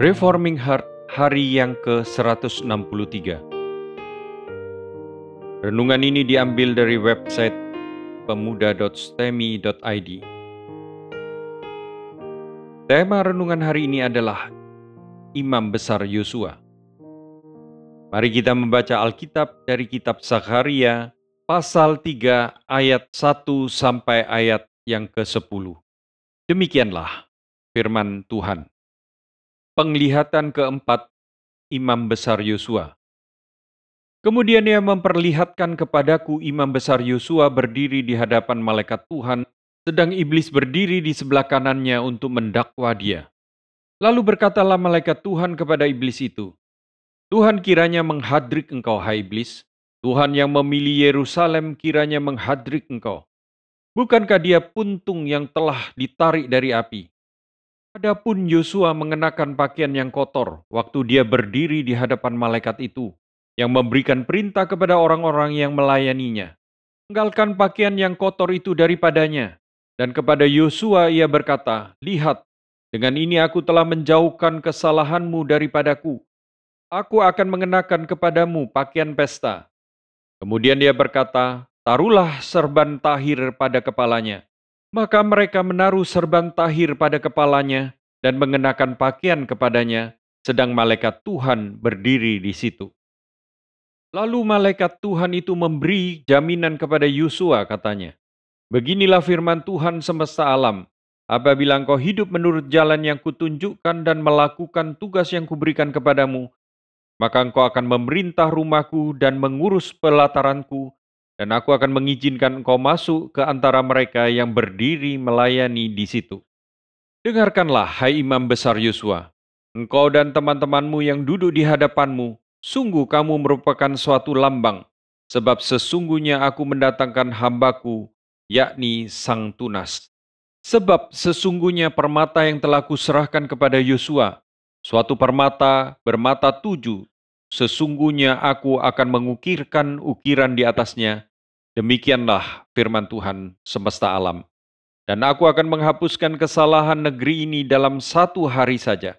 Reforming Heart hari yang ke-163 Renungan ini diambil dari website pemuda.stemi.id Tema renungan hari ini adalah Imam Besar Yosua. Mari kita membaca Alkitab dari kitab Zakaria pasal 3 ayat 1 sampai ayat yang ke-10. Demikianlah firman Tuhan. Penglihatan keempat Imam Besar Yosua. Kemudian ia memperlihatkan kepadaku Imam Besar Yosua berdiri di hadapan malaikat Tuhan, sedang iblis berdiri di sebelah kanannya untuk mendakwa dia. Lalu berkatalah malaikat Tuhan kepada iblis itu, Tuhan kiranya menghadrik engkau, hai iblis. Tuhan yang memilih Yerusalem kiranya menghadrik engkau. Bukankah dia puntung yang telah ditarik dari api? Adapun Yosua mengenakan pakaian yang kotor waktu dia berdiri di hadapan malaikat itu, yang memberikan perintah kepada orang-orang yang melayaninya. Tinggalkan pakaian yang kotor itu daripadanya. Dan kepada Yosua ia berkata, Lihat, dengan ini aku telah menjauhkan kesalahanmu daripadaku, aku akan mengenakan kepadamu pakaian pesta. Kemudian dia berkata, taruhlah serban tahir pada kepalanya. Maka mereka menaruh serban tahir pada kepalanya dan mengenakan pakaian kepadanya, sedang malaikat Tuhan berdiri di situ. Lalu malaikat Tuhan itu memberi jaminan kepada Yosua katanya, Beginilah firman Tuhan semesta alam, apabila engkau hidup menurut jalan yang kutunjukkan dan melakukan tugas yang kuberikan kepadamu, maka engkau akan memerintah rumahku dan mengurus pelataranku, dan aku akan mengizinkan engkau masuk ke antara mereka yang berdiri melayani di situ. Dengarkanlah, hai imam besar Yosua, engkau dan teman-temanmu yang duduk di hadapanmu, sungguh kamu merupakan suatu lambang, sebab sesungguhnya aku mendatangkan hambaku, yakni Sang Tunas. Sebab sesungguhnya permata yang telah kuserahkan kepada Yosua, suatu permata bermata tujuh Sesungguhnya aku akan mengukirkan ukiran di atasnya. Demikianlah firman Tuhan semesta alam. Dan aku akan menghapuskan kesalahan negeri ini dalam satu hari saja.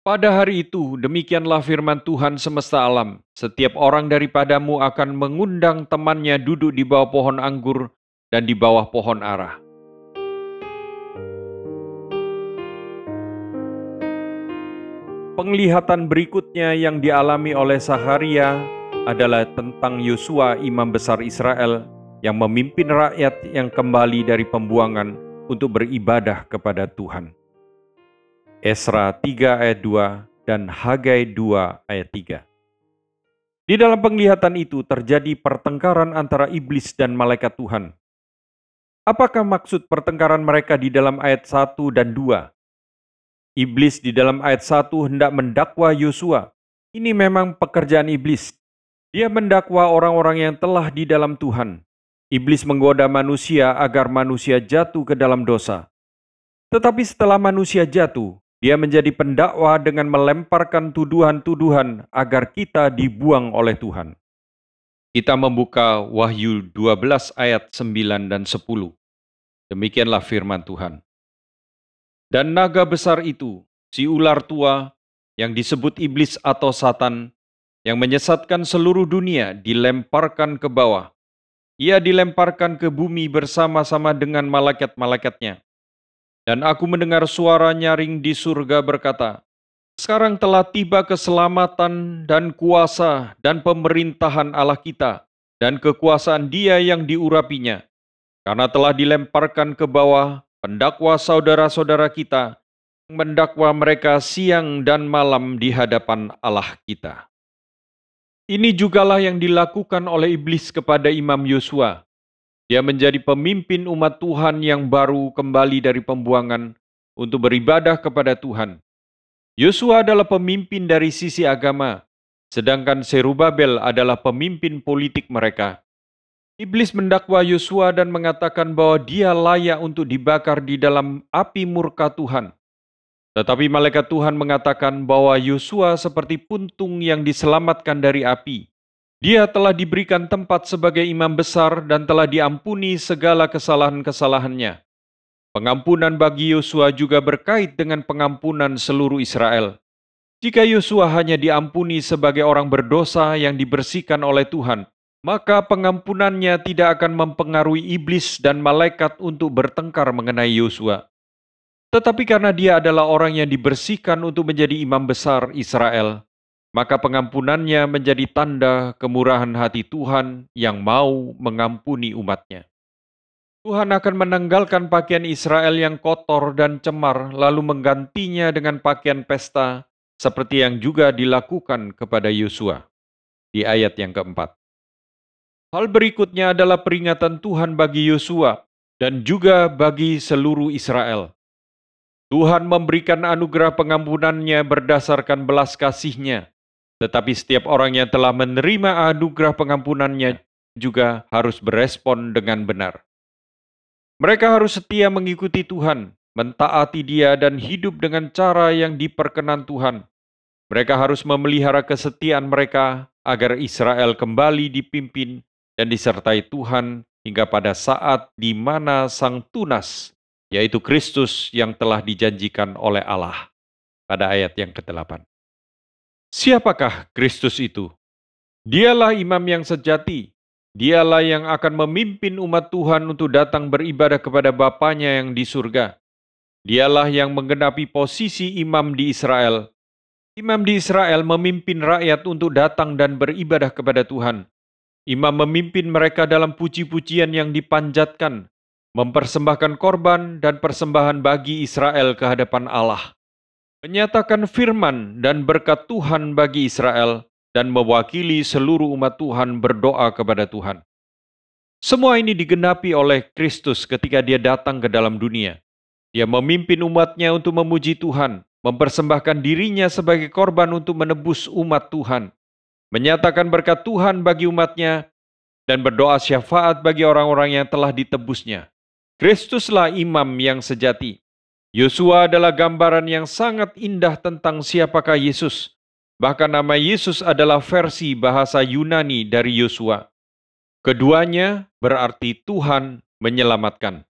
Pada hari itu, demikianlah firman Tuhan semesta alam. Setiap orang daripadamu akan mengundang temannya duduk di bawah pohon anggur dan di bawah pohon arah Penglihatan berikutnya yang dialami oleh Saharia adalah tentang Yosua imam besar Israel yang memimpin rakyat yang kembali dari pembuangan untuk beribadah kepada Tuhan. Esra 3 ayat 2 dan Hagai 2 ayat 3. Di dalam penglihatan itu terjadi pertengkaran antara iblis dan malaikat Tuhan. Apakah maksud pertengkaran mereka di dalam ayat 1 dan 2? Iblis di dalam ayat 1 hendak mendakwa Yosua. Ini memang pekerjaan iblis. Dia mendakwa orang-orang yang telah di dalam Tuhan. Iblis menggoda manusia agar manusia jatuh ke dalam dosa. Tetapi setelah manusia jatuh, dia menjadi pendakwa dengan melemparkan tuduhan-tuduhan agar kita dibuang oleh Tuhan. Kita membuka Wahyu 12 ayat 9 dan 10. Demikianlah firman Tuhan. Dan naga besar itu, si ular tua yang disebut iblis atau satan, yang menyesatkan seluruh dunia dilemparkan ke bawah. Ia dilemparkan ke bumi bersama-sama dengan malaikat-malaikatnya. Dan aku mendengar suara nyaring di surga berkata, Sekarang telah tiba keselamatan dan kuasa dan pemerintahan Allah kita dan kekuasaan dia yang diurapinya. Karena telah dilemparkan ke bawah pendakwa saudara-saudara kita, mendakwa mereka siang dan malam di hadapan Allah kita. Ini jugalah yang dilakukan oleh iblis kepada Imam Yosua. Dia menjadi pemimpin umat Tuhan yang baru kembali dari pembuangan untuk beribadah kepada Tuhan. Yosua adalah pemimpin dari sisi agama, sedangkan Serubabel adalah pemimpin politik mereka. Iblis mendakwa Yosua dan mengatakan bahwa dia layak untuk dibakar di dalam api murka Tuhan. Tetapi malaikat Tuhan mengatakan bahwa Yosua seperti puntung yang diselamatkan dari api. Dia telah diberikan tempat sebagai imam besar dan telah diampuni segala kesalahan-kesalahannya. Pengampunan bagi Yosua juga berkait dengan pengampunan seluruh Israel. Jika Yosua hanya diampuni sebagai orang berdosa yang dibersihkan oleh Tuhan, maka pengampunannya tidak akan mempengaruhi iblis dan malaikat untuk bertengkar mengenai Yosua. Tetapi karena dia adalah orang yang dibersihkan untuk menjadi imam besar Israel, maka pengampunannya menjadi tanda kemurahan hati Tuhan yang mau mengampuni umatnya. Tuhan akan menanggalkan pakaian Israel yang kotor dan cemar, lalu menggantinya dengan pakaian pesta, seperti yang juga dilakukan kepada Yosua. Di ayat yang keempat. Hal berikutnya adalah peringatan Tuhan bagi Yosua dan juga bagi seluruh Israel. Tuhan memberikan anugerah pengampunannya berdasarkan belas kasihnya, tetapi setiap orang yang telah menerima anugerah pengampunannya juga harus berespon dengan benar. Mereka harus setia mengikuti Tuhan, mentaati Dia, dan hidup dengan cara yang diperkenan Tuhan. Mereka harus memelihara kesetiaan mereka agar Israel kembali dipimpin dan disertai Tuhan hingga pada saat di mana Sang Tunas, yaitu Kristus yang telah dijanjikan oleh Allah. Pada ayat yang ke-8. Siapakah Kristus itu? Dialah imam yang sejati, Dialah yang akan memimpin umat Tuhan untuk datang beribadah kepada Bapaknya yang di surga. Dialah yang menggenapi posisi imam di Israel. Imam di Israel memimpin rakyat untuk datang dan beribadah kepada Tuhan. Imam memimpin mereka dalam puji-pujian yang dipanjatkan, mempersembahkan korban dan persembahan bagi Israel ke hadapan Allah. Menyatakan firman dan berkat Tuhan bagi Israel, dan mewakili seluruh umat Tuhan berdoa kepada Tuhan. Semua ini digenapi oleh Kristus ketika dia datang ke dalam dunia. Dia memimpin umatnya untuk memuji Tuhan, mempersembahkan dirinya sebagai korban untuk menebus umat Tuhan, menyatakan berkat Tuhan bagi umatnya, dan berdoa syafaat bagi orang-orang yang telah ditebusnya. Kristuslah imam yang sejati. Yosua adalah gambaran yang sangat indah tentang siapakah Yesus, Bahkan nama Yesus adalah versi bahasa Yunani dari Yosua. Keduanya berarti Tuhan menyelamatkan.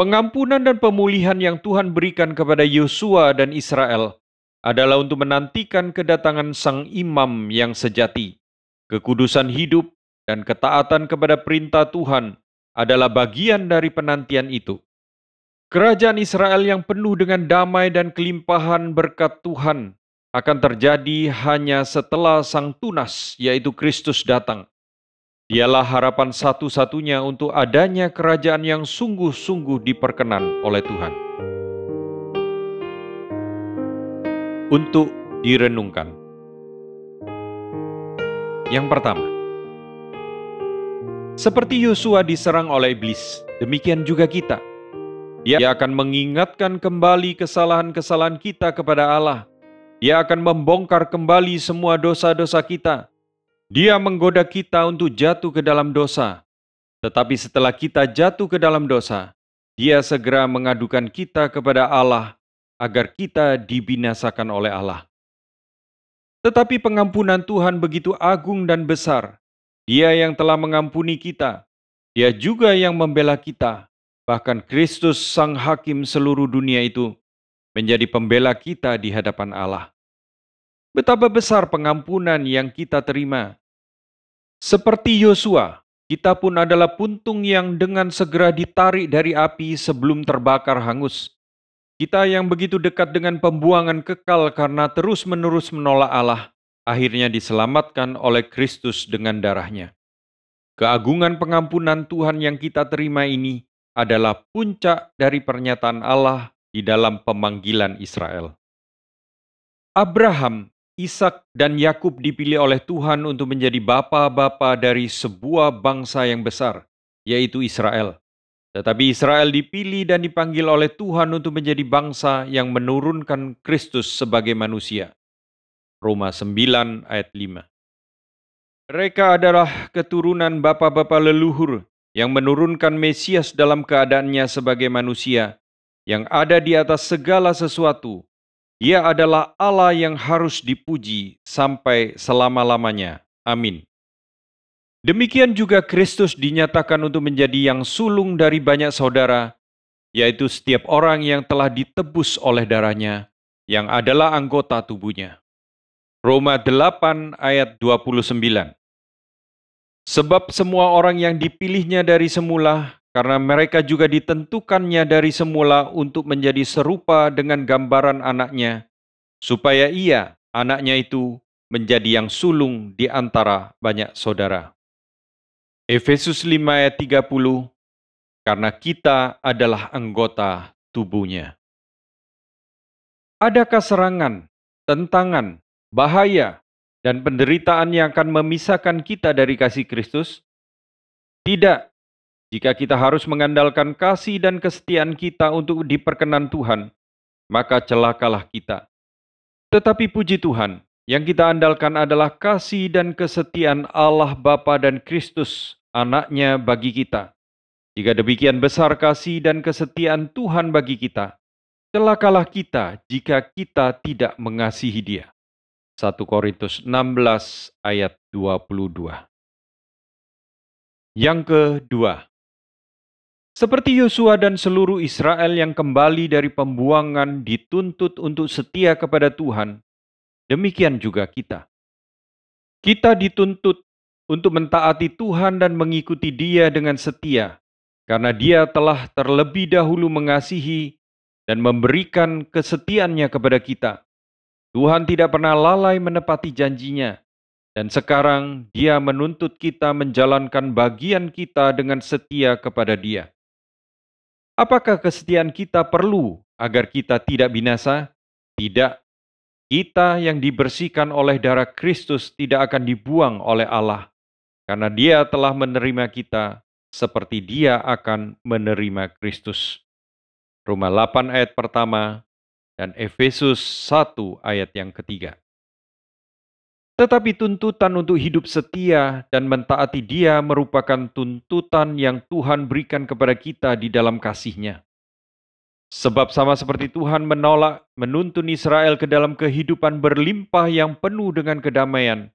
Pengampunan dan pemulihan yang Tuhan berikan kepada Yosua dan Israel adalah untuk menantikan kedatangan Sang Imam yang sejati. Kekudusan hidup dan ketaatan kepada perintah Tuhan adalah bagian dari penantian itu. Kerajaan Israel yang penuh dengan damai dan kelimpahan berkat Tuhan akan terjadi hanya setelah Sang Tunas, yaitu Kristus, datang. Dialah harapan satu-satunya untuk adanya kerajaan yang sungguh-sungguh diperkenan oleh Tuhan. Untuk direnungkan. Yang pertama, seperti Yosua diserang oleh iblis, demikian juga kita. Dia akan mengingatkan kembali kesalahan-kesalahan kita kepada Allah dia akan membongkar kembali semua dosa-dosa kita. Dia menggoda kita untuk jatuh ke dalam dosa. Tetapi setelah kita jatuh ke dalam dosa, Dia segera mengadukan kita kepada Allah agar kita dibinasakan oleh Allah. Tetapi pengampunan Tuhan begitu agung dan besar. Dia yang telah mengampuni kita, Dia juga yang membela kita. Bahkan Kristus, Sang Hakim seluruh dunia itu, menjadi pembela kita di hadapan Allah. Betapa besar pengampunan yang kita terima. Seperti Yosua, kita pun adalah puntung yang dengan segera ditarik dari api sebelum terbakar hangus. Kita yang begitu dekat dengan pembuangan kekal karena terus-menerus menolak Allah, akhirnya diselamatkan oleh Kristus dengan darahnya. Keagungan pengampunan Tuhan yang kita terima ini adalah puncak dari pernyataan Allah di dalam pemanggilan Israel. Abraham Ishak dan Yakub dipilih oleh Tuhan untuk menjadi bapa-bapa dari sebuah bangsa yang besar, yaitu Israel. Tetapi Israel dipilih dan dipanggil oleh Tuhan untuk menjadi bangsa yang menurunkan Kristus sebagai manusia. Roma 9 ayat 5. Mereka adalah keturunan bapa-bapa leluhur yang menurunkan Mesias dalam keadaannya sebagai manusia, yang ada di atas segala sesuatu, dia adalah Allah yang harus dipuji sampai selama-lamanya. Amin. Demikian juga Kristus dinyatakan untuk menjadi yang sulung dari banyak saudara, yaitu setiap orang yang telah ditebus oleh darahnya, yang adalah anggota tubuhnya. Roma 8 ayat 29 Sebab semua orang yang dipilihnya dari semula, karena mereka juga ditentukannya dari semula untuk menjadi serupa dengan gambaran anaknya, supaya ia, anaknya itu, menjadi yang sulung di antara banyak saudara. Efesus 5 ayat 30 Karena kita adalah anggota tubuhnya. Adakah serangan, tentangan, bahaya, dan penderitaan yang akan memisahkan kita dari kasih Kristus? Tidak. Jika kita harus mengandalkan kasih dan kesetiaan kita untuk diperkenan Tuhan, maka celakalah kita. Tetapi puji Tuhan, yang kita andalkan adalah kasih dan kesetiaan Allah Bapa dan Kristus, anaknya bagi kita. Jika demikian besar kasih dan kesetiaan Tuhan bagi kita, celakalah kita jika kita tidak mengasihi dia. 1 Korintus 16 ayat 22 Yang kedua, seperti Yosua dan seluruh Israel yang kembali dari pembuangan dituntut untuk setia kepada Tuhan, demikian juga kita. Kita dituntut untuk mentaati Tuhan dan mengikuti Dia dengan setia, karena Dia telah terlebih dahulu mengasihi dan memberikan kesetiaannya kepada kita. Tuhan tidak pernah lalai menepati janjinya, dan sekarang Dia menuntut kita menjalankan bagian kita dengan setia kepada Dia. Apakah kesetiaan kita perlu agar kita tidak binasa? Tidak. Kita yang dibersihkan oleh darah Kristus tidak akan dibuang oleh Allah, karena Dia telah menerima kita seperti Dia akan menerima Kristus. Roma 8 ayat pertama, dan Efesus 1 ayat yang ketiga. Tetapi tuntutan untuk hidup setia dan mentaati dia merupakan tuntutan yang Tuhan berikan kepada kita di dalam kasihnya. Sebab sama seperti Tuhan menolak menuntun Israel ke dalam kehidupan berlimpah yang penuh dengan kedamaian,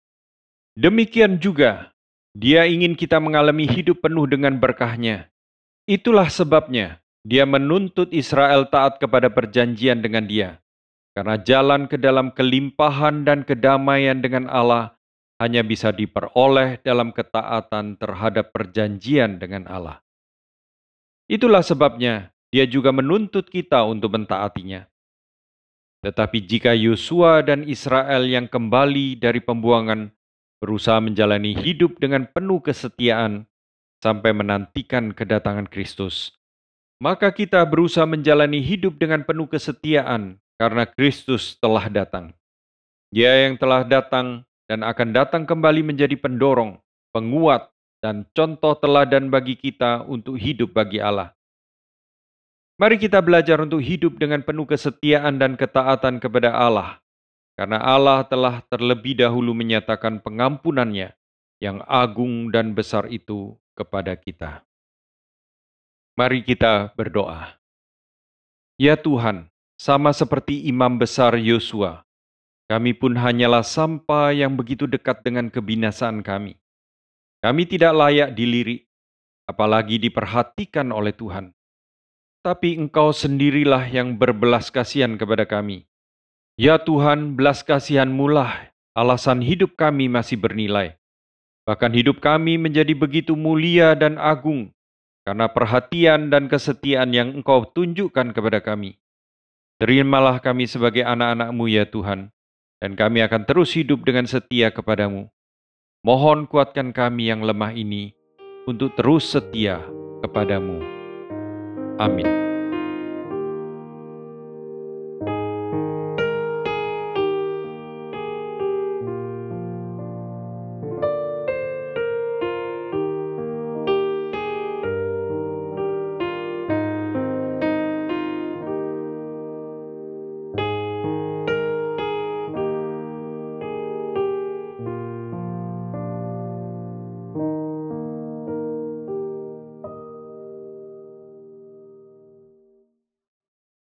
demikian juga dia ingin kita mengalami hidup penuh dengan berkahnya. Itulah sebabnya dia menuntut Israel taat kepada perjanjian dengan Dia, karena jalan ke dalam kelimpahan dan kedamaian dengan Allah hanya bisa diperoleh dalam ketaatan terhadap perjanjian dengan Allah. Itulah sebabnya Dia juga menuntut kita untuk mentaatinya. Tetapi jika Yosua dan Israel yang kembali dari pembuangan berusaha menjalani hidup dengan penuh kesetiaan sampai menantikan kedatangan Kristus, maka kita berusaha menjalani hidup dengan penuh kesetiaan karena Kristus telah datang. Dia yang telah datang dan akan datang kembali menjadi pendorong, penguat, dan contoh teladan bagi kita untuk hidup bagi Allah. Mari kita belajar untuk hidup dengan penuh kesetiaan dan ketaatan kepada Allah, karena Allah telah terlebih dahulu menyatakan pengampunannya yang agung dan besar itu kepada kita. Mari kita berdoa. Ya Tuhan, sama seperti imam besar Yosua, kami pun hanyalah sampah yang begitu dekat dengan kebinasaan kami. Kami tidak layak dilirik, apalagi diperhatikan oleh Tuhan. Tapi Engkau sendirilah yang berbelas kasihan kepada kami. Ya Tuhan, belas kasihan-Mu lah alasan hidup kami masih bernilai. Bahkan hidup kami menjadi begitu mulia dan agung karena perhatian dan kesetiaan yang Engkau tunjukkan kepada kami. Terimalah kami sebagai anak-anak-Mu ya Tuhan, dan kami akan terus hidup dengan setia kepadamu. Mohon kuatkan kami yang lemah ini untuk terus setia kepadamu. Amin.